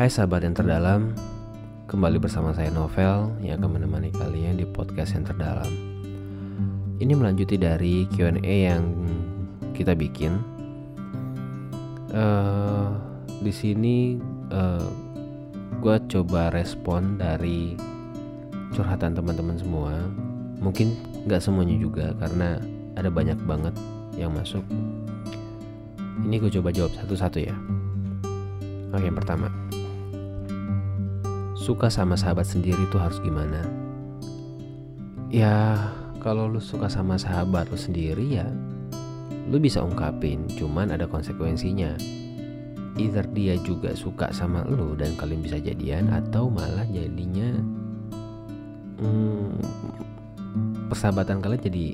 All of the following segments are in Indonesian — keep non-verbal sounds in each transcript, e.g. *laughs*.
Hai sahabat yang terdalam, kembali bersama saya Novel yang akan menemani kalian di podcast yang terdalam. Ini melanjuti dari Q&A yang kita bikin. Uh, di sini uh, eh, gue coba respon dari curhatan teman-teman semua. Mungkin nggak semuanya juga karena ada banyak banget yang masuk. Ini gue coba jawab satu-satu ya. Oke, yang pertama. Suka sama sahabat sendiri tuh harus gimana? Ya, kalau lu suka sama sahabat lu sendiri ya lu bisa ungkapin, cuman ada konsekuensinya. Either dia juga suka sama lu dan kalian bisa jadian atau malah jadinya hmm, persahabatan kalian jadi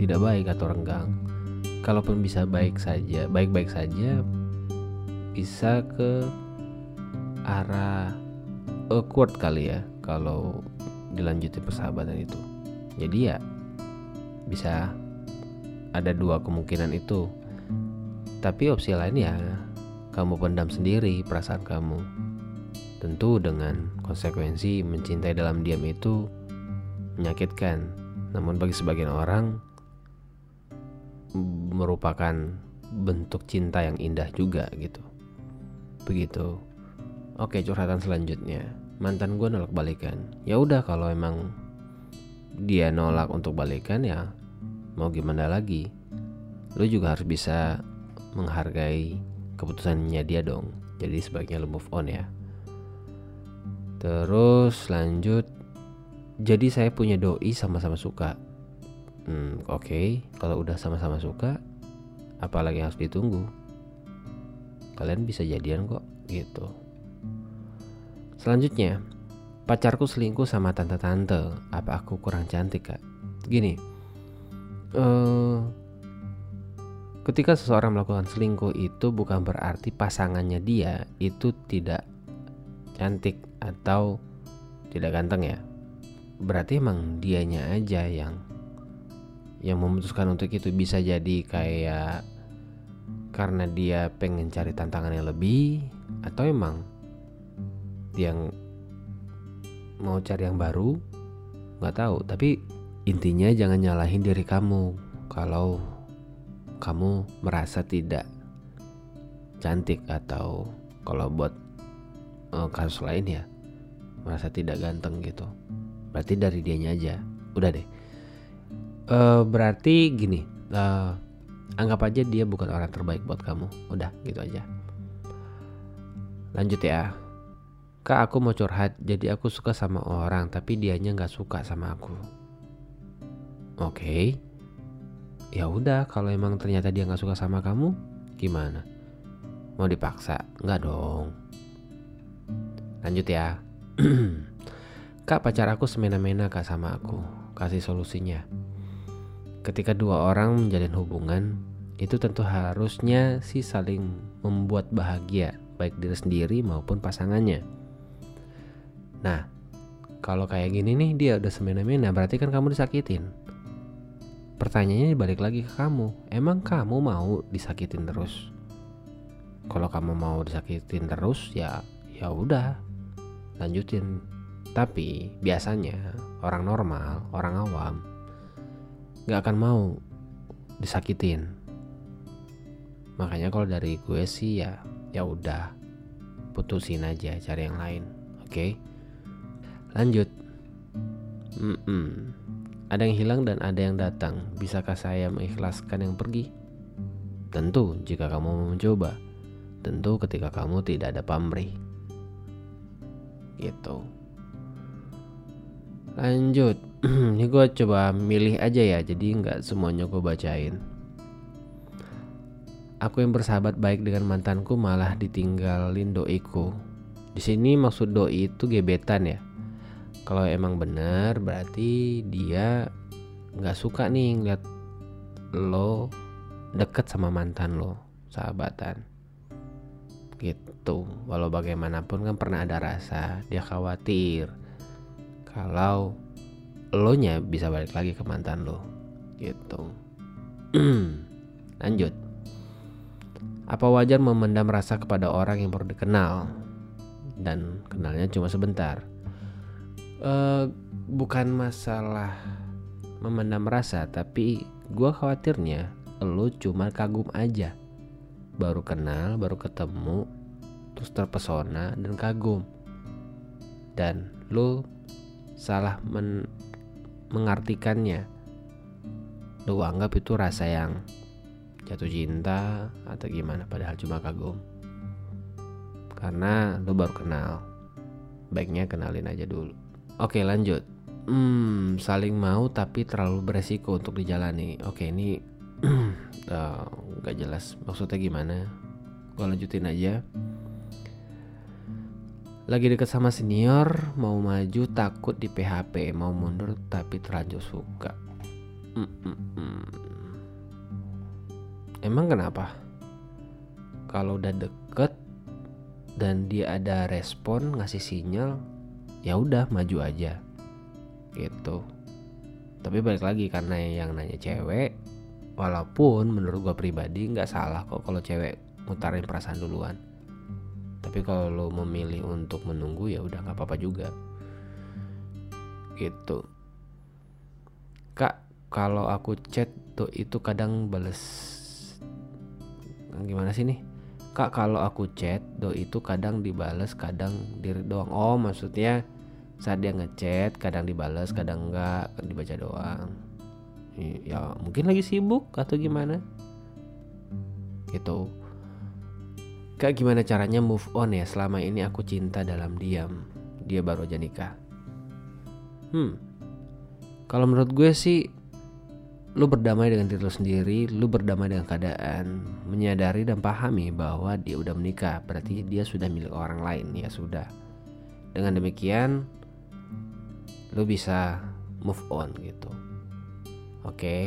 tidak baik atau renggang. Kalaupun bisa baik saja, baik-baik saja bisa ke arah awkward kali ya kalau dilanjutin persahabatan itu. Jadi ya bisa ada dua kemungkinan itu. Tapi opsi lain ya kamu pendam sendiri perasaan kamu. Tentu dengan konsekuensi mencintai dalam diam itu menyakitkan. Namun bagi sebagian orang merupakan bentuk cinta yang indah juga gitu. Begitu. Oke, curhatan selanjutnya. Mantan gue nolak balikan. Ya udah kalau emang dia nolak untuk balikan ya mau gimana lagi? Lu juga harus bisa menghargai keputusannya dia dong. Jadi sebaiknya lu move on ya. Terus lanjut. Jadi saya punya doi sama-sama suka. Hmm, oke. Okay. kalau udah sama-sama suka apalagi harus ditunggu? Kalian bisa jadian kok gitu selanjutnya pacarku selingkuh sama tante-tante. Apa aku kurang cantik kak? Gini uh, ketika seseorang melakukan selingkuh itu bukan berarti pasangannya dia itu tidak cantik atau tidak ganteng ya. Berarti emang dianya aja yang yang memutuskan untuk itu. Bisa jadi kayak karena dia pengen cari tantangan yang lebih atau emang dia mau cari yang baru nggak tahu tapi Intinya jangan nyalahin diri kamu kalau kamu merasa tidak cantik atau kalau buat uh, kasus lain ya merasa tidak ganteng gitu. Berarti dari dianya aja. Udah deh. Uh, berarti gini, uh, anggap aja dia bukan orang terbaik buat kamu. Udah gitu aja. Lanjut ya. Kak aku mau curhat, jadi aku suka sama orang tapi dianya nggak suka sama aku Oke. Okay. Ya udah, kalau emang ternyata dia nggak suka sama kamu, gimana? Mau dipaksa? Nggak dong. Lanjut ya. *clears throat* kak pacar aku semena-mena kak sama aku. Kasih solusinya. Ketika dua orang menjalin hubungan, itu tentu harusnya sih saling membuat bahagia baik diri sendiri maupun pasangannya. Nah, kalau kayak gini nih dia udah semena-mena berarti kan kamu disakitin. Pertanyaannya balik lagi ke kamu. Emang kamu mau disakitin terus? Kalau kamu mau disakitin terus ya ya udah lanjutin. Tapi biasanya orang normal orang awam nggak akan mau disakitin. Makanya kalau dari gue sih ya ya udah putusin aja cari yang lain oke? okay? Lanjut mm -mm. Ada yang hilang dan ada yang datang. Bisakah saya mengikhlaskan yang pergi? Tentu jika kamu mau mencoba. Tentu ketika kamu tidak ada pamrih. Gitu. Lanjut. *clears throat* Ini gue coba milih aja ya. Jadi nggak semuanya gue bacain. Aku yang bersahabat baik dengan mantanku malah ditinggalin doiku. Di sini maksud doi itu gebetan ya kalau emang bener berarti dia nggak suka nih ngeliat lo deket sama mantan lo sahabatan. Gitu. Walau bagaimanapun kan pernah ada rasa dia khawatir kalau lo nya bisa balik lagi ke mantan lo. Gitu. *clears throat* Lanjut. Apa wajar memendam rasa kepada orang yang baru dikenal? Dan kenalnya cuma sebentar. Uh, bukan masalah memendam rasa, tapi gue khawatirnya lo cuma kagum aja. Baru kenal, baru ketemu, terus terpesona dan kagum. Dan lo salah men mengartikannya. Lo anggap itu rasa yang jatuh cinta atau gimana padahal cuma kagum. Karena lo baru kenal. Baiknya kenalin aja dulu. Oke lanjut Hmm, saling mau tapi terlalu beresiko untuk dijalani. Oke, ini *clears throat* uh, gak jelas maksudnya gimana. Gue lanjutin aja. Lagi deket sama senior, mau maju takut di PHP, mau mundur tapi terlanjur suka. -mm -mm. Emang kenapa? Kalau udah deket dan dia ada respon ngasih sinyal, ya udah maju aja. Gitu. Tapi balik lagi karena yang nanya cewek walaupun menurut gue pribadi nggak salah kok kalau cewek mutarin perasaan duluan. Tapi kalau lo memilih untuk menunggu ya udah nggak apa-apa juga. Gitu. Kak kalau aku chat tuh itu kadang bales gimana sih nih? Kak kalau aku chat do itu kadang dibales kadang diri doang. Oh maksudnya saat dia ngechat kadang dibales kadang enggak dibaca doang. Ya mungkin lagi sibuk atau gimana? Gitu. Kak gimana caranya move on ya? Selama ini aku cinta dalam diam. Dia baru aja nikah. Hmm. Kalau menurut gue sih lu berdamai dengan diri lu sendiri, lu berdamai dengan keadaan, menyadari dan pahami bahwa dia udah menikah, berarti dia sudah milik orang lain, ya sudah. Dengan demikian, lu bisa move on gitu. Oke okay?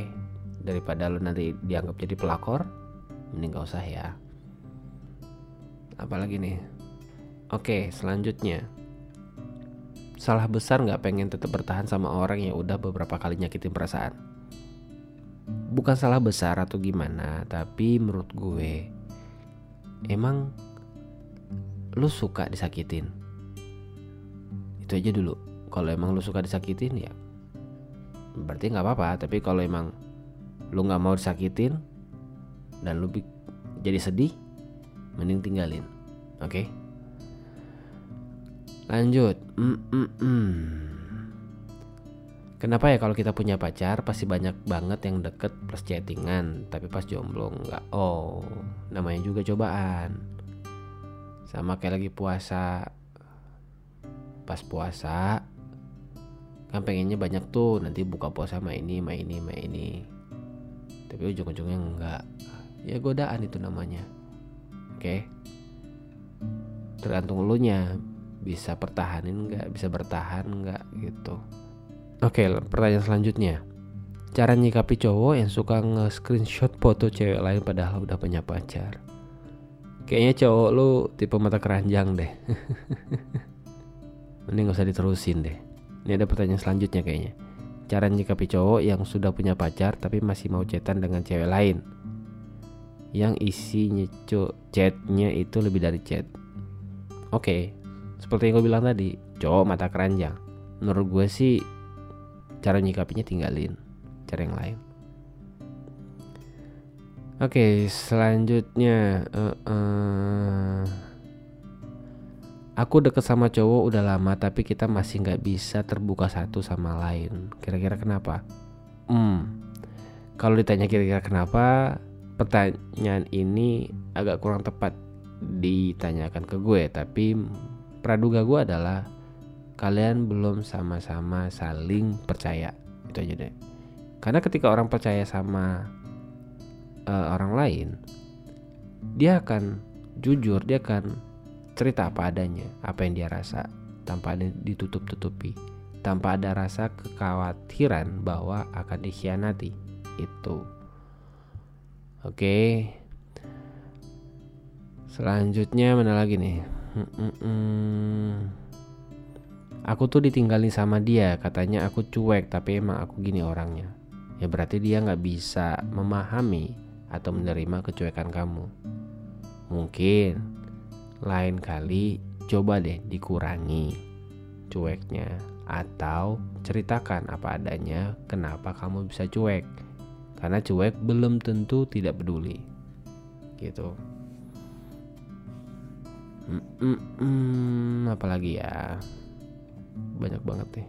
daripada lu nanti dianggap jadi pelakor mending gak usah ya. Apalagi nih? Oke okay, selanjutnya. Salah besar nggak pengen tetap bertahan sama orang yang udah beberapa kali nyakitin perasaan? Bukan salah besar atau gimana tapi menurut gue emang lu suka disakitin? Itu aja dulu kalau emang lu suka disakitin ya berarti nggak apa-apa. Tapi kalau emang lu nggak mau disakitin dan lu jadi sedih mending tinggalin oke? Okay? lanjut. Mm -mm -mm. Kenapa ya kalau kita punya pacar pasti banyak banget yang deket plus chattingan tapi pas jomblo nggak? Oh namanya juga cobaan. Sama kayak lagi puasa. Pas puasa kan pengennya banyak tuh nanti buka puasa sama ini sama ini sama ini. Tapi ujung-ujungnya enggak. Ya godaan itu namanya. Oke? Okay? tergantung lu nya bisa pertahanin nggak bisa bertahan nggak gitu. Oke okay, pertanyaan selanjutnya. Cara nyikapi cowok yang suka nge-screenshot foto cewek lain padahal udah punya pacar. Kayaknya cowok lu tipe mata keranjang deh. *laughs* Ini gak usah diterusin deh ini ada pertanyaan selanjutnya kayaknya. Cara nyikapi cowok yang sudah punya pacar tapi masih mau chatan dengan cewek lain. Yang isinya chatnya itu lebih dari chat. Oke, seperti yang gue bilang tadi, cowok mata keranjang. Menurut gue sih cara nyikapinya tinggalin, cara yang lain. Oke, selanjutnya uh, uh, Aku deket sama cowok udah lama tapi kita masih nggak bisa terbuka satu sama lain. Kira-kira kenapa? Hmm, kalau ditanya kira-kira kenapa, pertanyaan ini agak kurang tepat ditanyakan ke gue. Tapi praduga gue adalah kalian belum sama-sama saling percaya. Itu aja deh. Karena ketika orang percaya sama uh, orang lain, dia akan jujur, dia akan cerita apa adanya, apa yang dia rasa, tanpa ditutup-tutupi, tanpa ada rasa kekhawatiran bahwa akan dikhianati. Itu. Oke. Selanjutnya mana lagi nih? Aku tuh ditinggalin sama dia, katanya aku cuek, tapi emang aku gini orangnya. Ya berarti dia nggak bisa memahami atau menerima kecuekan kamu. Mungkin lain kali coba deh dikurangi cueknya atau ceritakan apa adanya kenapa kamu bisa cuek. Karena cuek belum tentu tidak peduli. Gitu. Apalagi ya? Banyak banget nih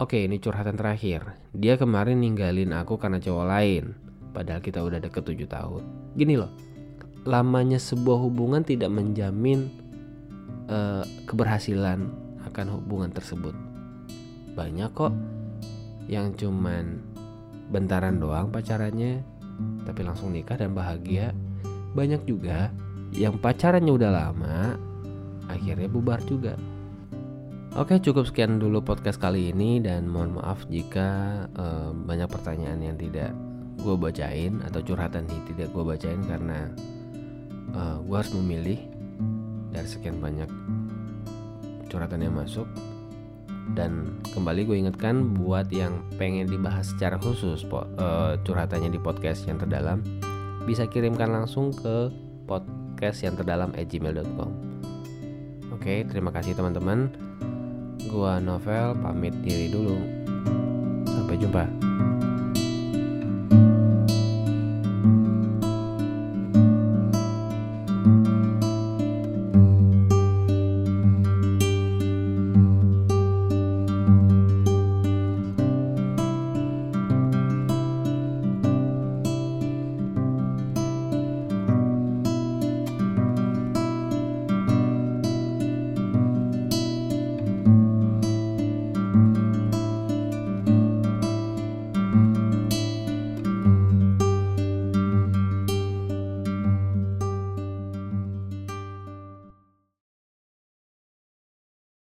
Oke ini curhatan terakhir. Dia kemarin ninggalin aku karena cowok lain. Padahal kita udah deket 7 tahun. Gini loh Lamanya sebuah hubungan tidak menjamin uh, Keberhasilan akan hubungan tersebut. Banyak kok Yang cuman Bentaran doang pacarannya Tapi langsung nikah dan bahagia. Banyak juga Yang pacarannya udah lama Akhirnya bubar juga. Oke cukup sekian dulu podcast kali ini dan mohon maaf jika uh, banyak pertanyaan yang tidak gue bacain atau curhatan yang tidak gue bacain karena uh, eh, gue harus memilih dari sekian banyak curhatan yang masuk dan kembali gue ingatkan buat yang pengen dibahas secara khusus po, uh, curhatannya di podcast yang terdalam bisa kirimkan langsung ke podcast yang terdalam gmail.com Oke terima kasih teman-teman Gua Novel pamit diri dulu. Sampai jumpa.